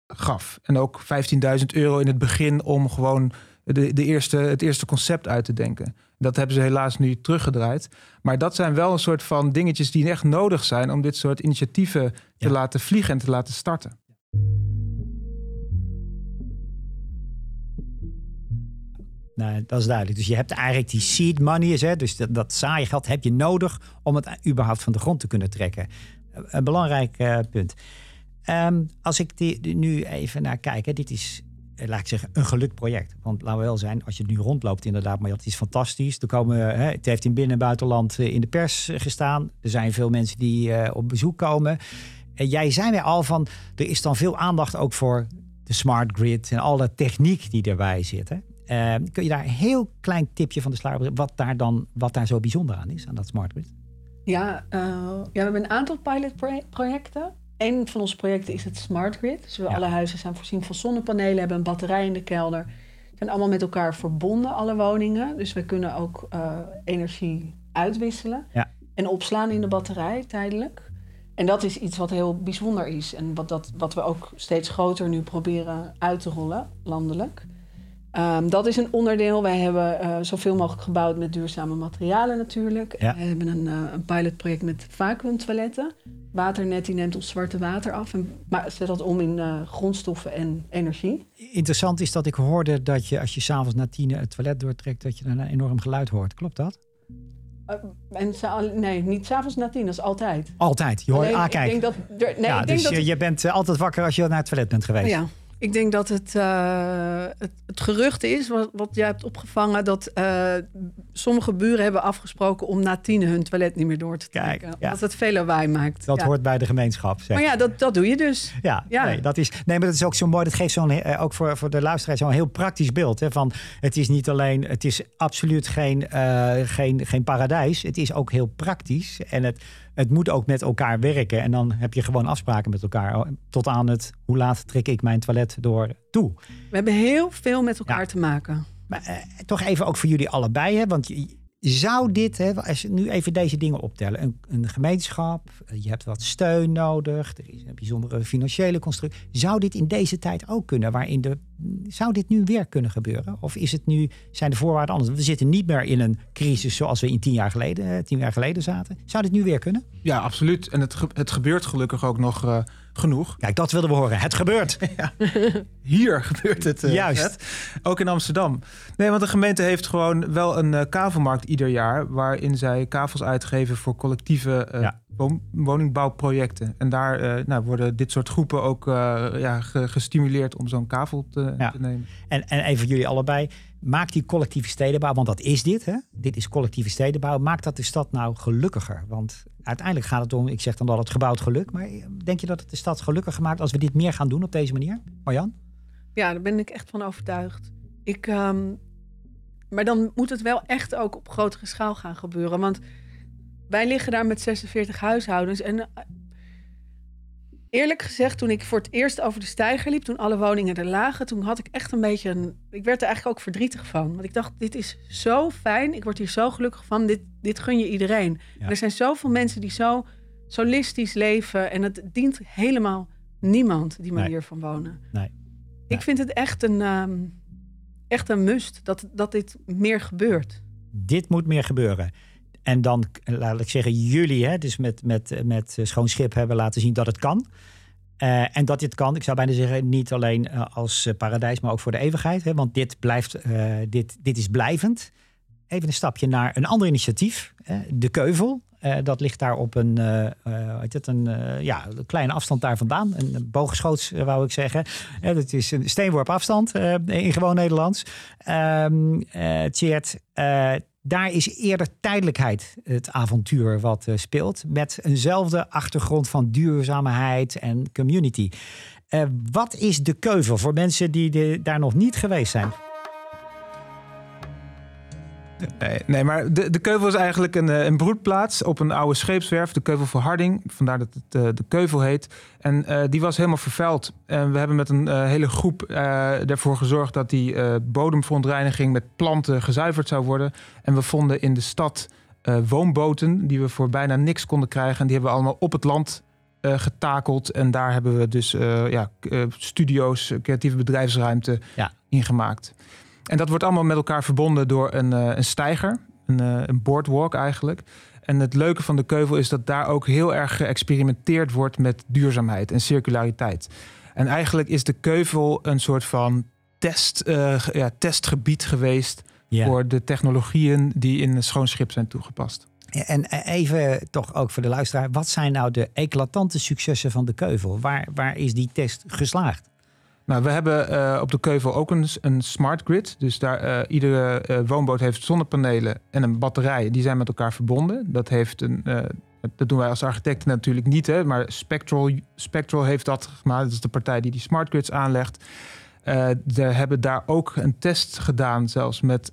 gaf. En ook 15.000 euro in het begin om gewoon de, de eerste, het eerste concept uit te denken. Dat hebben ze helaas nu teruggedraaid. Maar dat zijn wel een soort van dingetjes die echt nodig zijn om dit soort initiatieven te Ja. laten vliegen en te laten starten. Nou, dat is duidelijk. Dus je hebt eigenlijk die seed money, hè, dus dat, dat saaie geld heb je nodig om het überhaupt van de grond te kunnen trekken. Een belangrijk eh, punt. Ehm, als ik die, die nu even naar kijk, hè, dit is, laat ik zeggen, een gelukt project. Want laten we wel zijn, als je het nu rondloopt inderdaad, maar dat is fantastisch. Er komen, hè, het heeft in binnen- en buitenland eh, in de pers eh, gestaan. Er zijn veel mensen die eh, op bezoek komen. En jij zei mij al van, er is dan veel aandacht ook voor de smart grid en alle techniek die erbij zit. Hè? Eh, kun je daar een heel klein tipje van de sluier wat daar dan wat daar zo bijzonder aan is aan dat smart grid? Ja, eh, ja, we hebben een aantal pilotprojecten. Een van onze projecten is het Smart Grid. Dus we Ja. alle huizen zijn voorzien van zonnepanelen, hebben een batterij in de kelder. Zijn allemaal met elkaar verbonden, alle woningen. Dus we kunnen ook eh, energie uitwisselen Ja. en opslaan in de batterij tijdelijk. En dat is iets wat heel bijzonder is. En wat, dat, wat we ook steeds groter nu proberen uit te rollen, landelijk. Um, dat is een onderdeel. Wij hebben uh, zoveel mogelijk gebouwd met duurzame materialen natuurlijk. Ja. We hebben een, uh, een pilotproject met vacuumtoiletten. Waternet die neemt ons zwarte water af en zet dat om in uh, grondstoffen en energie. Interessant is dat ik hoorde dat je als je s'avonds na tien het toilet doortrekt... dat je dan een enorm geluid hoort. Klopt dat? en nee, niet s'avonds na tien, dat is altijd. Altijd? Je hoort, ah, kijk. Ik denk dat, nee, ja, ik denk dus dat je, je bent altijd wakker als je naar het toilet bent geweest. ja. Ik denk dat het, uh, het, het, gerucht is, wat, wat jij hebt opgevangen, dat uh, sommige buren hebben afgesproken om na tien hun toilet niet meer door te trekken. Kijk, ja. Dat het veel lawaai maakt. Dat hoort bij de gemeenschap. Zeg. Maar ja, dat, dat doe je dus. Ja, ja. Nee, dat is, nee, maar dat is ook zo mooi. Dat geeft zo'n, uh, ook voor, voor de luisteraar zo'n heel praktisch beeld. Hè, van het is niet alleen, het is absoluut geen, geen, geen paradijs. Het is ook heel praktisch. En het het moet ook met elkaar werken. En dan heb je gewoon afspraken met elkaar. Oh, tot aan het hoe laat trek ik mijn toilet door toe. We hebben heel veel met elkaar te maken. Maar eh, toch even ook voor jullie allebei. Hè? Want zou dit, hè, als je nu even deze dingen optellen, een, een, gemeenschap, eh, je hebt wat steun nodig, er is een bijzondere financiële constructie. Zou dit in deze tijd ook kunnen? Waarin de, zou dit nu weer kunnen gebeuren? Of is het nu, zijn de voorwaarden anders? We zitten niet meer in een crisis zoals we in tien jaar geleden, eh, tien jaar geleden zaten. Zou dit nu weer kunnen? Ja, absoluut. En het, het gebeurt gelukkig ook nog. Uh, genoeg. Kijk, dat wilden we horen. Het gebeurt. (laughs) ja. Hier gebeurt het. Uh, Juist. Ook in Amsterdam. Nee, want de gemeente heeft gewoon wel een uh, kavelmarkt ieder jaar... waarin zij kavels uitgeven voor collectieve uh, ja. woningbouwprojecten. En daar nou, worden dit soort groepen ook ja, gestimuleerd om zo'n kavel te, te nemen. En, en even jullie allebei maakt die collectieve stedenbouw, want dat is dit, hè? dit is collectieve stedenbouw, maakt dat de stad nou gelukkiger? Want uiteindelijk gaat het om, ik zeg dan dat het gebouwd geluk, maar denk je dat het de stad gelukkiger maakt als we dit meer gaan doen op deze manier? Marjan? Ja, daar ben ik echt van overtuigd. Ik, um, maar dan moet het wel echt ook op grotere schaal gaan gebeuren. Want wij liggen daar met 46 huishoudens en eerlijk gezegd, toen ik voor het eerst over de steiger liep, toen alle woningen er lagen, toen had ik echt een beetje een. Ik werd er eigenlijk ook verdrietig van. Want ik dacht, dit is zo fijn. Ik word hier zo gelukkig van. Dit, dit gun je iedereen. Er zijn zoveel mensen die zo solistisch leven. En het dient helemaal niemand die manier van wonen. Nee. Ik vind het echt een, um, echt een must dat, dat dit meer gebeurt. Dit moet meer gebeuren. En dan, laat ik zeggen, jullie, hè, dus met, met, met schoon schip hebben laten zien dat het kan. Uh, en dat dit kan, ik zou bijna zeggen, niet alleen uh, als uh, paradijs, maar ook voor de eeuwigheid. Hè, want dit, blijft, dit, dit is blijvend. Even een stapje naar een ander initiatief, de Keuvel. dat ligt daar op een, heet het, een ja, kleine afstand daar vandaan. Een boogschoots, wou ik zeggen. dat is een steenworp afstand in gewoon Nederlands. Um, Tjeerd, daar is eerder tijdelijkheid het avontuur wat uh, speelt. Met eenzelfde achtergrond van duurzaamheid en community. Uh, wat is de keuvel voor mensen die daar nog niet geweest zijn? Nee, nee maar de, de Keuvel is eigenlijk een, eh, een broedplaats op een oude scheepswerf, de Keuvel voor Harding. Vandaar dat het uh, de Keuvel heet. En uh, die was helemaal vervuild. En we hebben met een uh, hele groep ervoor gezorgd dat die bodemverontreiniging met planten gezuiverd zou worden. En we vonden in de stad woonboten die we voor bijna niks konden krijgen. En die hebben we allemaal op het land getakeld. En daar hebben we dus ja, studio's, creatieve bedrijfsruimte ja. in gemaakt. En dat wordt allemaal met elkaar verbonden door een, uh, een steiger, een, uh, een boardwalk eigenlijk. En het leuke van de Keuvel is dat daar ook heel erg geëxperimenteerd wordt met duurzaamheid en circulariteit. En eigenlijk is de Keuvel een soort van test, uh, ja, testgebied geweest voor de technologieën die in een schoon schip zijn toegepast. En even toch ook voor de luisteraar, wat zijn nou de eclatante successen van de Keuvel? Waar, waar is die test geslaagd? Nou, we hebben uh, op de Keuvel ook een, een smart grid. Dus daar, uh, iedere uh, woonboot heeft zonnepanelen en een batterij. Die zijn met elkaar verbonden. Dat, heeft een, dat doen wij als architecten natuurlijk niet. Hè, maar Spectral, Spectral heeft dat gemaakt. Dat is de partij die die smart grids aanlegt. we hebben daar ook een test gedaan, zelfs met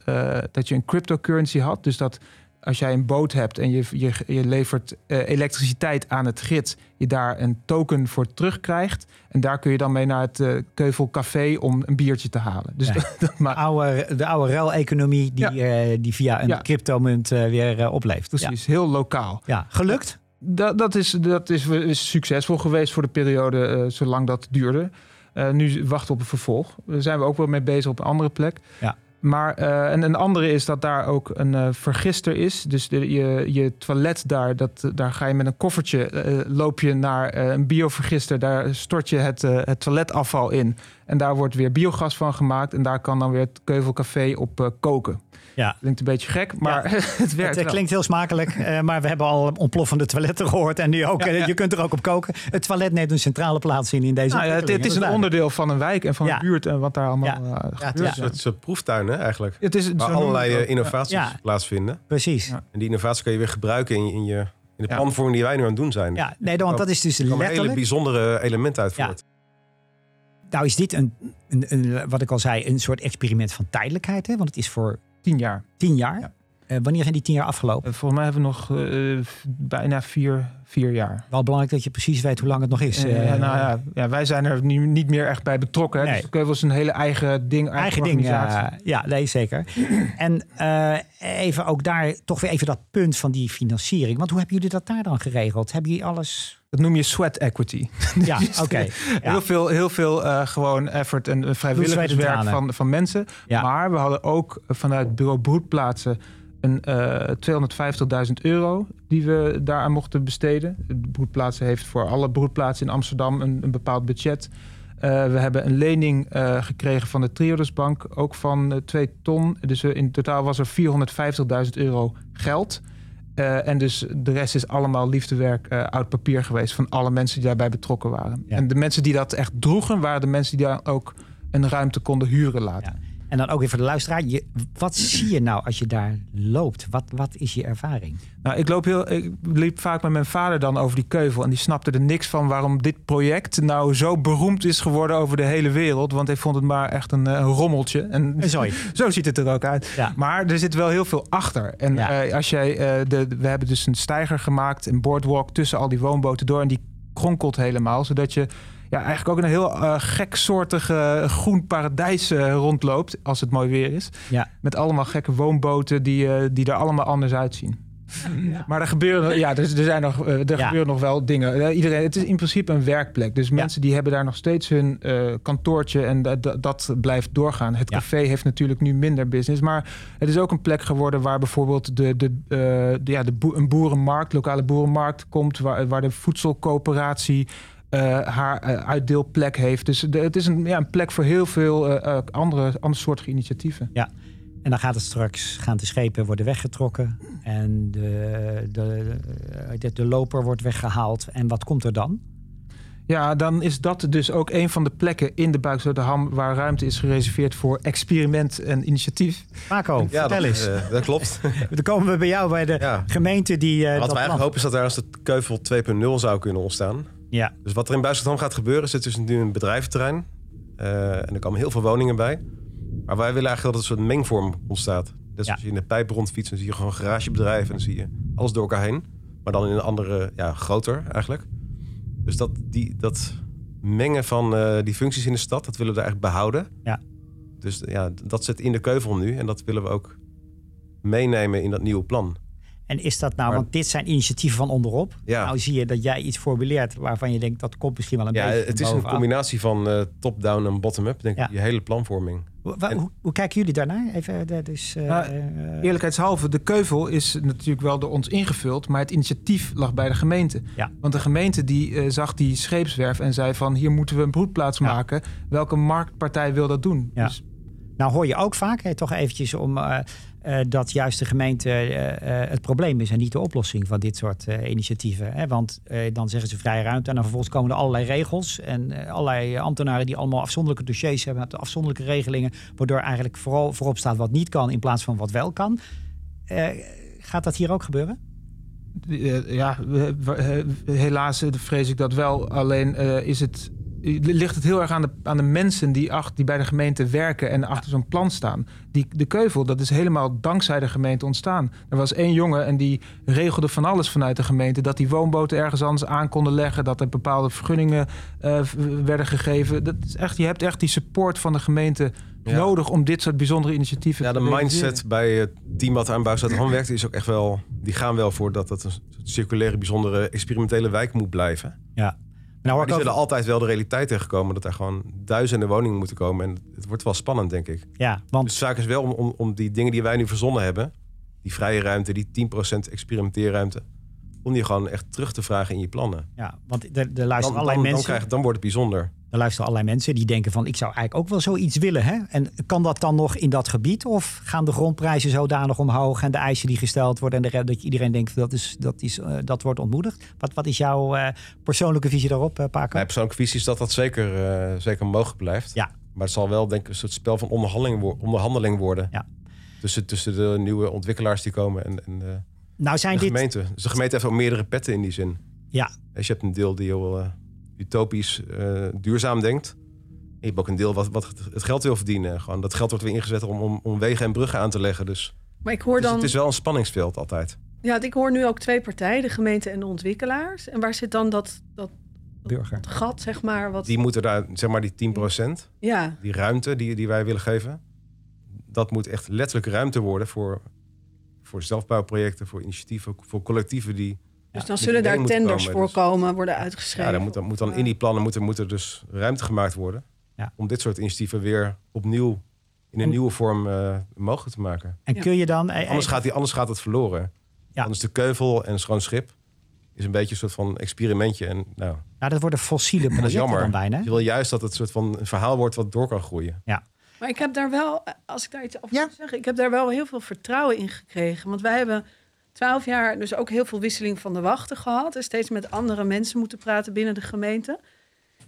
dat je een cryptocurrency had. Dus dat als jij een boot hebt en je, je, je levert uh, elektriciteit aan het grid, je daar een token voor terugkrijgt. En daar kun je dan mee naar het uh, Keuvel Café om een biertje te halen. Dus (laughs) maar... de oude, de oude ruileconomie die, ja. uh, die via een ja. cryptomunt weer opleeft. Precies, heel lokaal. Ja, gelukt? Dat, dat, is, dat is, is succesvol geweest voor de periode zolang dat duurde. nu wachten we op een vervolg. Daar zijn we ook wel mee bezig op een andere plek. Ja. Maar uh, en een andere is dat daar ook een uh, vergister is. Dus de, je, je toilet daar, dat, daar ga je met een koffertje, uh, loop je naar een biovergister. Daar stort je het, het toiletafval in. En daar wordt weer biogas van gemaakt. En daar kan dan weer het Keuvelcafé op koken. Ja. Klinkt een beetje gek, maar (laughs) het werkt. Het klinkt heel smakelijk, uh, maar we hebben al ontploffende toiletten gehoord. En nu ook, ja, je kunt er ook op koken. Het toilet neemt een centrale plaats in in deze nou, het, het, is een onderdeel van een wijk en van een buurt en wat daar allemaal ja. Uh, ja, het is een soort eigenlijk. Het is waar allerlei uh, innovaties plaatsvinden. Precies. En die innovaties kun je weer gebruiken in, in je in de planvorming die wij nu aan het doen zijn. Ja, nee, want dat is dus letterlijk... een hele bijzondere element uit voort. Nou is dit een, een, een, wat ik al zei, een soort experiment van tijdelijkheid. Hè? Want het is voor Tien jaar. Tien jaar? Ja. Uh, wanneer zijn die tien jaar afgelopen? Uh, volgens mij hebben we nog uh, bijna vier, vier jaar. Wel belangrijk dat je precies weet hoe lang het nog is. nou ja, ja, wij zijn er nu niet meer echt bij betrokken. Nee. Dus Keuvel is een hele eigen ding. Eigen, eigen ding, ja, nee, zeker. (clears throat) en even ook daar toch weer even dat punt van die financiering. Want hoe hebben jullie dat daar dan geregeld? Hebben jullie alles... Dat noem je sweat equity. (laughs) Ja, oké. Okay. Ja. Heel veel, heel veel uh, gewoon effort en vrijwilligerswerk van, van mensen. Ja. Maar we hadden ook vanuit bureau broedplaatsen 250.000 euro die we daaraan mochten besteden. De broedplaatsen heeft voor alle broedplaatsen in Amsterdam een, een bepaald budget. Uh, we hebben een lening uh, gekregen van de Triodosbank, ook van 2 ton. Dus in totaal was er 450.000 euro geld. En dus de rest is allemaal liefdewerk oud papier geweest van alle mensen die daarbij betrokken waren. Ja. En de mensen die dat echt droegen, waren de mensen die daar ook een ruimte konden huren laten. Ja. En dan ook weer voor de luisteraar. Je, wat zie je nou als je daar loopt? Wat, wat is je ervaring? Nou, ik, loop heel, ik liep vaak met mijn vader dan over die keuvel. En die snapte er niks van waarom dit project nou zo beroemd is geworden over de hele wereld. Want hij vond het maar echt een, een rommeltje. En Sorry. (laughs) zo ziet het er ook uit. Ja. Maar er zit wel heel veel achter. En ja. uh, als jij, uh, de, we hebben dus een steiger gemaakt, een boardwalk tussen al die woonboten door. En die kronkelt helemaal, zodat je ja, eigenlijk ook een heel uh, geksoortige groen paradijs uh, rondloopt. Als het mooi weer is. Ja. Met allemaal gekke woonboten die, uh, die er allemaal anders uitzien. Ja. Maar er gebeuren, ja, er, er zijn nog, er ja. gebeuren nog wel dingen. Iedereen, het is in principe een werkplek. Dus mensen die hebben daar nog steeds hun kantoortje en dat blijft doorgaan. Het café heeft natuurlijk nu minder business. Maar het is ook een plek geworden waar bijvoorbeeld de, de, de ja, de een boerenmarkt, lokale boerenmarkt komt. Waar, waar de voedselcoöperatie haar uh, uitdeelplek heeft. Dus de, het is een, ja, een plek voor heel veel uh, andere, andere soorten initiatieven. Ja, en dan gaat het straks, gaan de schepen worden weggetrokken en de, de, de, de loper wordt weggehaald. En wat komt er dan? Ja, dan is dat dus ook een van de plekken in de Ham waar ruimte is gereserveerd voor experiment en initiatief. Marco, ja, vertel dat, eens. Uh, dat klopt. (laughs) dan komen we bij jou bij de ja. gemeente die. Uh, wat we eigenlijk hopen is dat er als de Keuvel 2.0 zou kunnen ontstaan. Ja. Dus wat er in Buiskerdam gaat gebeuren, is het dus nu een bedrijventerrein. Uh, en er komen heel veel woningen bij. Maar wij willen eigenlijk dat het een soort mengvorm ontstaat. Dus ja. als je in de pijp rondfietst, dan zie je gewoon garagebedrijven. En dan zie je alles door elkaar heen. Maar dan in een andere, ja, groter eigenlijk. Dus dat, die, dat mengen van uh, die functies in de stad, dat willen we eigenlijk behouden. Ja. Dus ja, dat zit in de keuvel nu. En dat willen we ook meenemen in dat nieuwe plan. En is dat nou, maar, want dit zijn initiatieven van onderop. Ja. Nou zie je dat jij iets formuleert waarvan je denkt dat komt misschien wel een ja, beetje. Het is een combinatie van uh, top-down en bottom-up, denk ik, je hele planvorming. Hoe, en, hoe, hoe, kijken jullie daarnaar? Even, dat is, uh, uh, eerlijkheidshalve, de keuvel is natuurlijk wel door ons ingevuld, maar het initiatief lag bij de gemeente. Ja. Want de gemeente die zag die scheepswerf en zei van hier moeten we een broedplaats ja. maken. Welke marktpartij wil dat doen? Ja. Dus, nou hoor je ook vaak, hè, toch eventjes om uh, uh, dat juist de gemeente uh, het probleem is en niet de oplossing van dit soort initiatieven. Hè? Want dan zeggen ze vrije ruimte en dan vervolgens komen er allerlei regels en allerlei ambtenaren die allemaal afzonderlijke dossiers hebben met afzonderlijke regelingen, waardoor eigenlijk vooral voorop staat wat niet kan in plaats van wat wel kan. gaat dat hier ook gebeuren? Ja, helaas vrees ik dat wel. Alleen is het ligt het heel erg aan de, aan de mensen die, achter, die bij de gemeente werken en achter zo'n plan staan. Die, de keuvel, dat is helemaal dankzij de gemeente ontstaan. Er was één jongen en die regelde van alles vanuit de gemeente. Dat die woonboten ergens anders aan konden leggen. Dat er bepaalde vergunningen uh, werden gegeven. Dat is echt, je hebt echt die support van de gemeente nodig om dit soort bijzondere initiatieven ja, te de mindset bij het team wat aan Bouwstad werkt is ook echt wel... Die gaan wel voor dat het een circulaire, bijzondere, experimentele wijk moet blijven. Ja. Nou, maar die zullen altijd wel de realiteit tegenkomen dat er gewoon duizenden woningen moeten komen. En het wordt wel spannend, denk ik. Ja, want... Dus de zaak is wel om, om, om die dingen die wij nu verzonnen hebben, die vrije ruimte, die 10% experimenteerruimte, om die gewoon echt terug te vragen in je plannen. Ja, want er, er luisteren allerlei mensen. Dan, krijg, dan wordt het bijzonder. Er luisteren allerlei mensen die denken van ik zou eigenlijk ook wel zoiets willen. Hè? En kan dat dan nog in dat gebied? Of gaan de grondprijzen zodanig omhoog en de eisen die gesteld worden en de, dat iedereen denkt dat, is, dat, is, uh, dat wordt ontmoedigd? Wat, wat is jouw uh, persoonlijke visie daarop, uh, Paco? Mijn persoonlijke visie is dat dat zeker, zeker mogelijk blijft. Ja. Maar het zal wel denk ik een soort spel van onderhandeling, onderhandeling worden. Ja. Tussen, tussen de nieuwe ontwikkelaars die komen en, en de, nou zijn de dit... gemeente. Dus de gemeente heeft ook meerdere petten in die zin. Ja. Als je hebt een deel die heel utopisch uh, duurzaam denkt. Je hebt ook een deel wat, wat het geld wil verdienen. Gewoon, dat geld wordt weer ingezet om, om, om wegen en bruggen aan te leggen. Dus, maar ik hoor dus dan... het is wel een spanningsveld altijd. Ja, ik hoor nu ook twee partijen, de gemeente en de ontwikkelaars. En waar zit dan dat, dat, Burger. dat gat, zeg maar? Wat... Die moeten daar, zeg maar, die 10%, ja. die ruimte die, die wij willen geven, dat moet echt letterlijk ruimte worden voor, voor zelfbouwprojecten, voor initiatieven, voor collectieven die dus dan zullen daar tenders voor komen, worden uitgeschreven. Ja, dan moet, dan, moet dan in die plannen moet er, moet er dus ruimte gemaakt worden. Ja. Om dit soort initiatieven weer opnieuw in een nieuwe vorm uh, mogelijk te maken. En kun je dan... Anders gaat, die, anders gaat het verloren. Ja. Anders de keuvel en schoon schip is een beetje een soort van experimentje. En, nou, nou dat worden fossiele projecten dat is jammer. dan bijna. Je wil juist dat het een soort van een verhaal wordt wat door kan groeien. Ja. Maar ik heb daar wel, als ik daar iets over ja. zeggen, ik heb daar wel heel veel vertrouwen in gekregen. Want wij hebben twaalf jaar dus ook heel veel wisseling van de wachten gehad. En steeds met andere mensen moeten praten binnen de gemeente.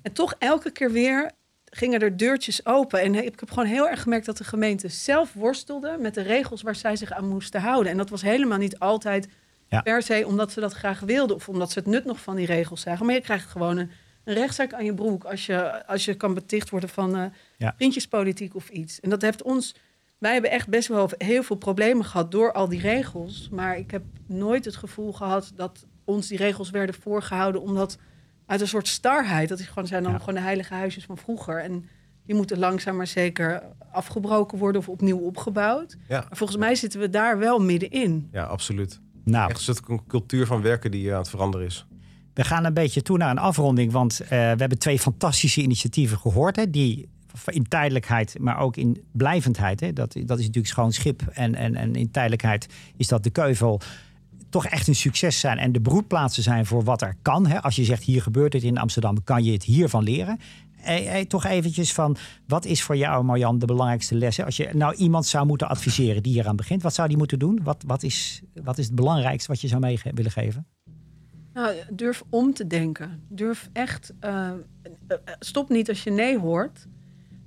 En toch elke keer weer gingen er deurtjes open. En ik heb gewoon heel erg gemerkt dat de gemeente zelf worstelde met de regels waar zij zich aan moesten houden. En dat was helemaal niet altijd ja. per se omdat ze dat graag wilden of omdat ze het nut nog van die regels zagen. Maar je krijgt gewoon een, een rechtszaak aan je broek als je, als je kan beticht worden van uh, ja. vriendjespolitiek of iets. En dat heeft ons wij hebben echt best wel heel veel problemen gehad door al die regels. Maar ik heb nooit het gevoel gehad dat ons die regels werden voorgehouden omdat uit een soort starheid. Dat is gewoon, zijn dan gewoon de heilige huisjes van vroeger. En die moeten langzaam maar zeker afgebroken worden of opnieuw opgebouwd. Ja. Maar volgens mij zitten we daar wel middenin. Ja, absoluut. Nou. Echt een cultuur van werken die aan het veranderen is. We gaan een beetje toe naar een afronding, want uh, we hebben twee fantastische initiatieven gehoord. Hè, die in tijdelijkheid, maar ook in blijvendheid. Hè? Dat, dat is natuurlijk schoon schip. En, en, en in tijdelijkheid is dat de keuvel toch echt een succes zijn en de broedplaatsen zijn voor wat er kan. Hè? Als je zegt hier gebeurt het in Amsterdam, kan je het hiervan leren. Hey, toch eventjes van, wat is voor jou, Marjan, de belangrijkste lessen? Als je nou iemand zou moeten adviseren die hier aan begint, wat zou die moeten doen? Wat, wat, is, wat is het belangrijkste wat je zou mee willen geven? Nou, durf om te denken. Durf echt. Uh, stop niet als je nee hoort.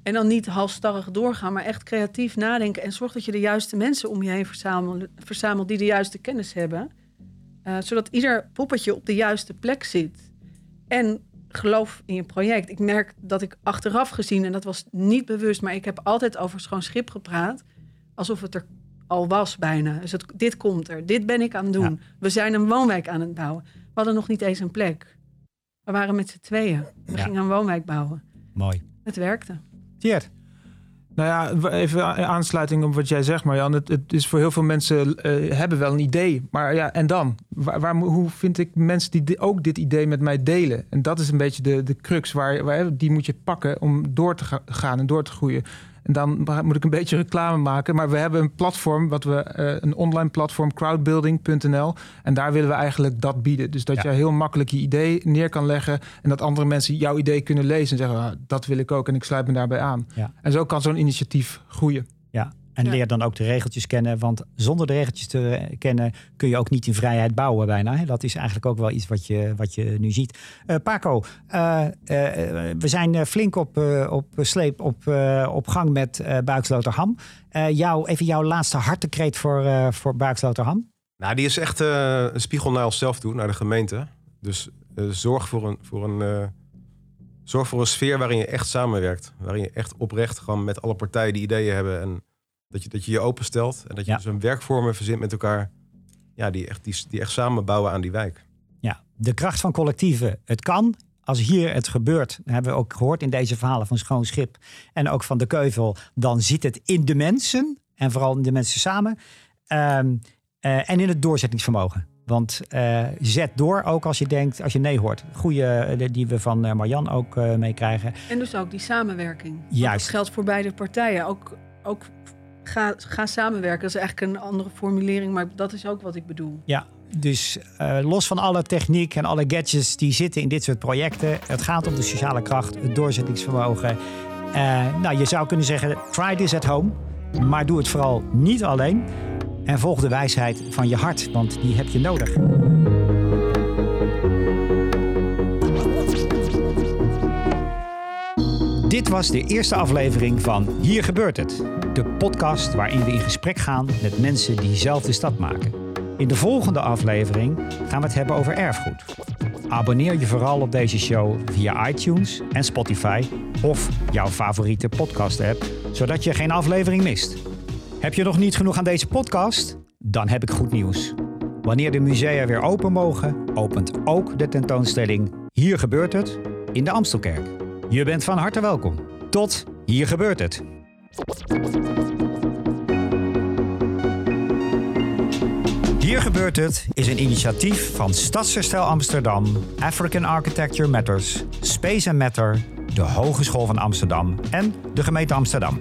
En dan niet halstarrig doorgaan, maar echt creatief nadenken. En zorg dat je de juiste mensen om je heen verzamelt, verzamelt die de juiste kennis hebben. Uh, zodat ieder poppetje op de juiste plek zit. En geloof in je project. Ik merk dat ik achteraf gezien, en dat was niet bewust, maar ik heb altijd over schoon schip gepraat. Alsof het er al was bijna. Dus het, dit komt er, dit ben ik aan het doen. We zijn een woonwijk aan het bouwen. We hadden nog niet eens een plek. We waren met z'n tweeën. We ja. gingen een woonwijk bouwen. Mooi. Het werkte. Nou ja, even aansluiting op wat jij zegt, Marjan. Het, het is voor heel veel mensen uh, hebben wel een idee. Maar ja, en dan? Waar, hoe vind ik mensen die ook dit idee met mij delen? En dat is een beetje de, de crux. Waar, waar, die moet je pakken om door te gaan en door te groeien. En dan moet ik een beetje reclame maken. Maar we hebben een platform, wat we, uh, een online platform, crowdbuilding.nl. En daar willen we eigenlijk dat bieden. Dus dat ja. je heel makkelijk je idee neer kan leggen. En dat andere mensen jouw idee kunnen lezen en zeggen: ah, dat wil ik ook en ik sluit me daarbij aan. Ja. En zo kan zo'n initiatief groeien. Ja, en leer dan ook de regeltjes kennen. Want zonder de regeltjes te kennen kun je ook niet in vrijheid bouwen bijna. Dat is eigenlijk ook wel iets wat je, wat je nu ziet. Uh, Paco, uh, uh, we zijn flink op, op sleep, op, op gang met Buiksloterham. jou, even jouw laatste hartekreet voor, voor Buiksloterham. Nou, die is echt een spiegel naar onszelf toe, naar de gemeente. Dus zorg voor een... Voor een Zorg voor een sfeer waarin je echt samenwerkt. Waarin je echt oprecht gewoon met alle partijen die ideeën hebben. En dat je dat je, je openstelt en dat je ja. dus een werkvormen verzint met elkaar. Ja, die echt, die, die echt samen bouwen aan die wijk. Ja, de kracht van collectieven. Het kan. als hier het gebeurt, hebben we ook gehoord in deze verhalen van Schoon Schip en ook van de Keuvel, dan zit het in de mensen en vooral in de mensen samen ehm, eh, en in het doorzettingsvermogen. Want uh, zet door, ook als je denkt, als je nee hoort. Goede die we van Marjan ook meekrijgen. En dus ook die samenwerking. Juist. Dat geldt voor beide partijen. Ook, ook ga, samenwerken. Dat is eigenlijk een andere formulering, maar dat is ook wat ik bedoel. Ja, dus uh, los van alle techniek en alle gadgets die zitten in dit soort projecten, het gaat om de sociale kracht, het doorzettingsvermogen. Uh, nou, je zou kunnen zeggen: try this at home, maar doe het vooral niet alleen. En volg de wijsheid van je hart, want die heb je nodig. Dit was de eerste aflevering van Hier gebeurt het. De podcast waarin we in gesprek gaan met mensen die zelf de stad maken. In de volgende aflevering gaan we het hebben over erfgoed. Abonneer je vooral op deze show via iTunes en Spotify of jouw favoriete podcast-app, zodat je geen aflevering mist. Heb je nog niet genoeg aan deze podcast? Dan heb ik goed nieuws. Wanneer de musea weer open mogen, opent ook de tentoonstelling Hier gebeurt het in de Amstelkerk. Je bent van harte welkom. Tot Hier gebeurt het. Hier gebeurt het is een initiatief van Stadsherstel Amsterdam, African Architecture Matters, Space and Matter, de Hogeschool van Amsterdam en de gemeente Amsterdam.